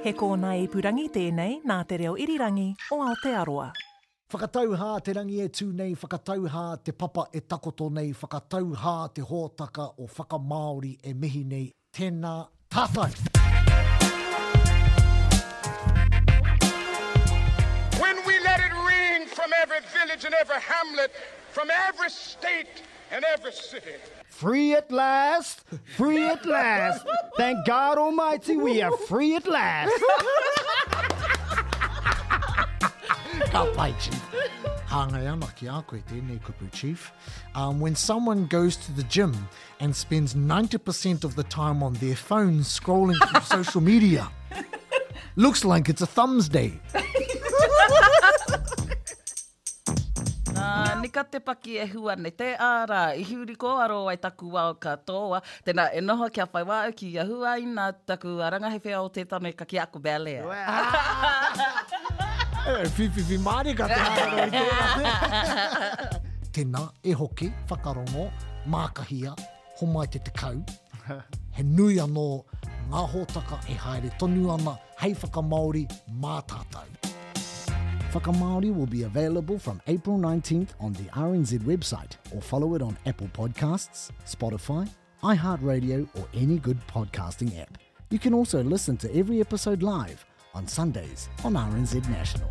He kōnae ipurangi tēnei nā Te Reo Irirangi o Aotearoa. Whakatauhā te rangi e tū nei, whakatauhā te papa e takoto nei, whakatauhā te hōtaka o whakamāori e mihi nei, tēnā tātou! When we let it ring from every village and every hamlet, from every state and every city. Free at last! Free at last! Thank God Almighty, we are free at last. Um, when someone goes to the gym and spends 90% of the time on their phone scrolling through social media, looks like it's a thumbs day. Nā, nika te paki e hua nei. Te āra, i huri kō aro ai taku wao katoa. Tēnā, e noho kia whai wā au ki ia huaina, taku ranga hei whea o te tane ka kīa ko Belair. E whīwhiwhi mārika te āraroa i tērā. Tēnā, e hoki, whakarongo, mākahia, homai te tekau, he nui anō ngā hōtaka e haere tonu ana hei whakamāori mā tātou. Whakamāori will be available from April 19th on the RNZ website or follow it on Apple Podcasts, Spotify, iHeartRadio or any good podcasting app. You can also listen to every episode live on Sundays on RNZ National.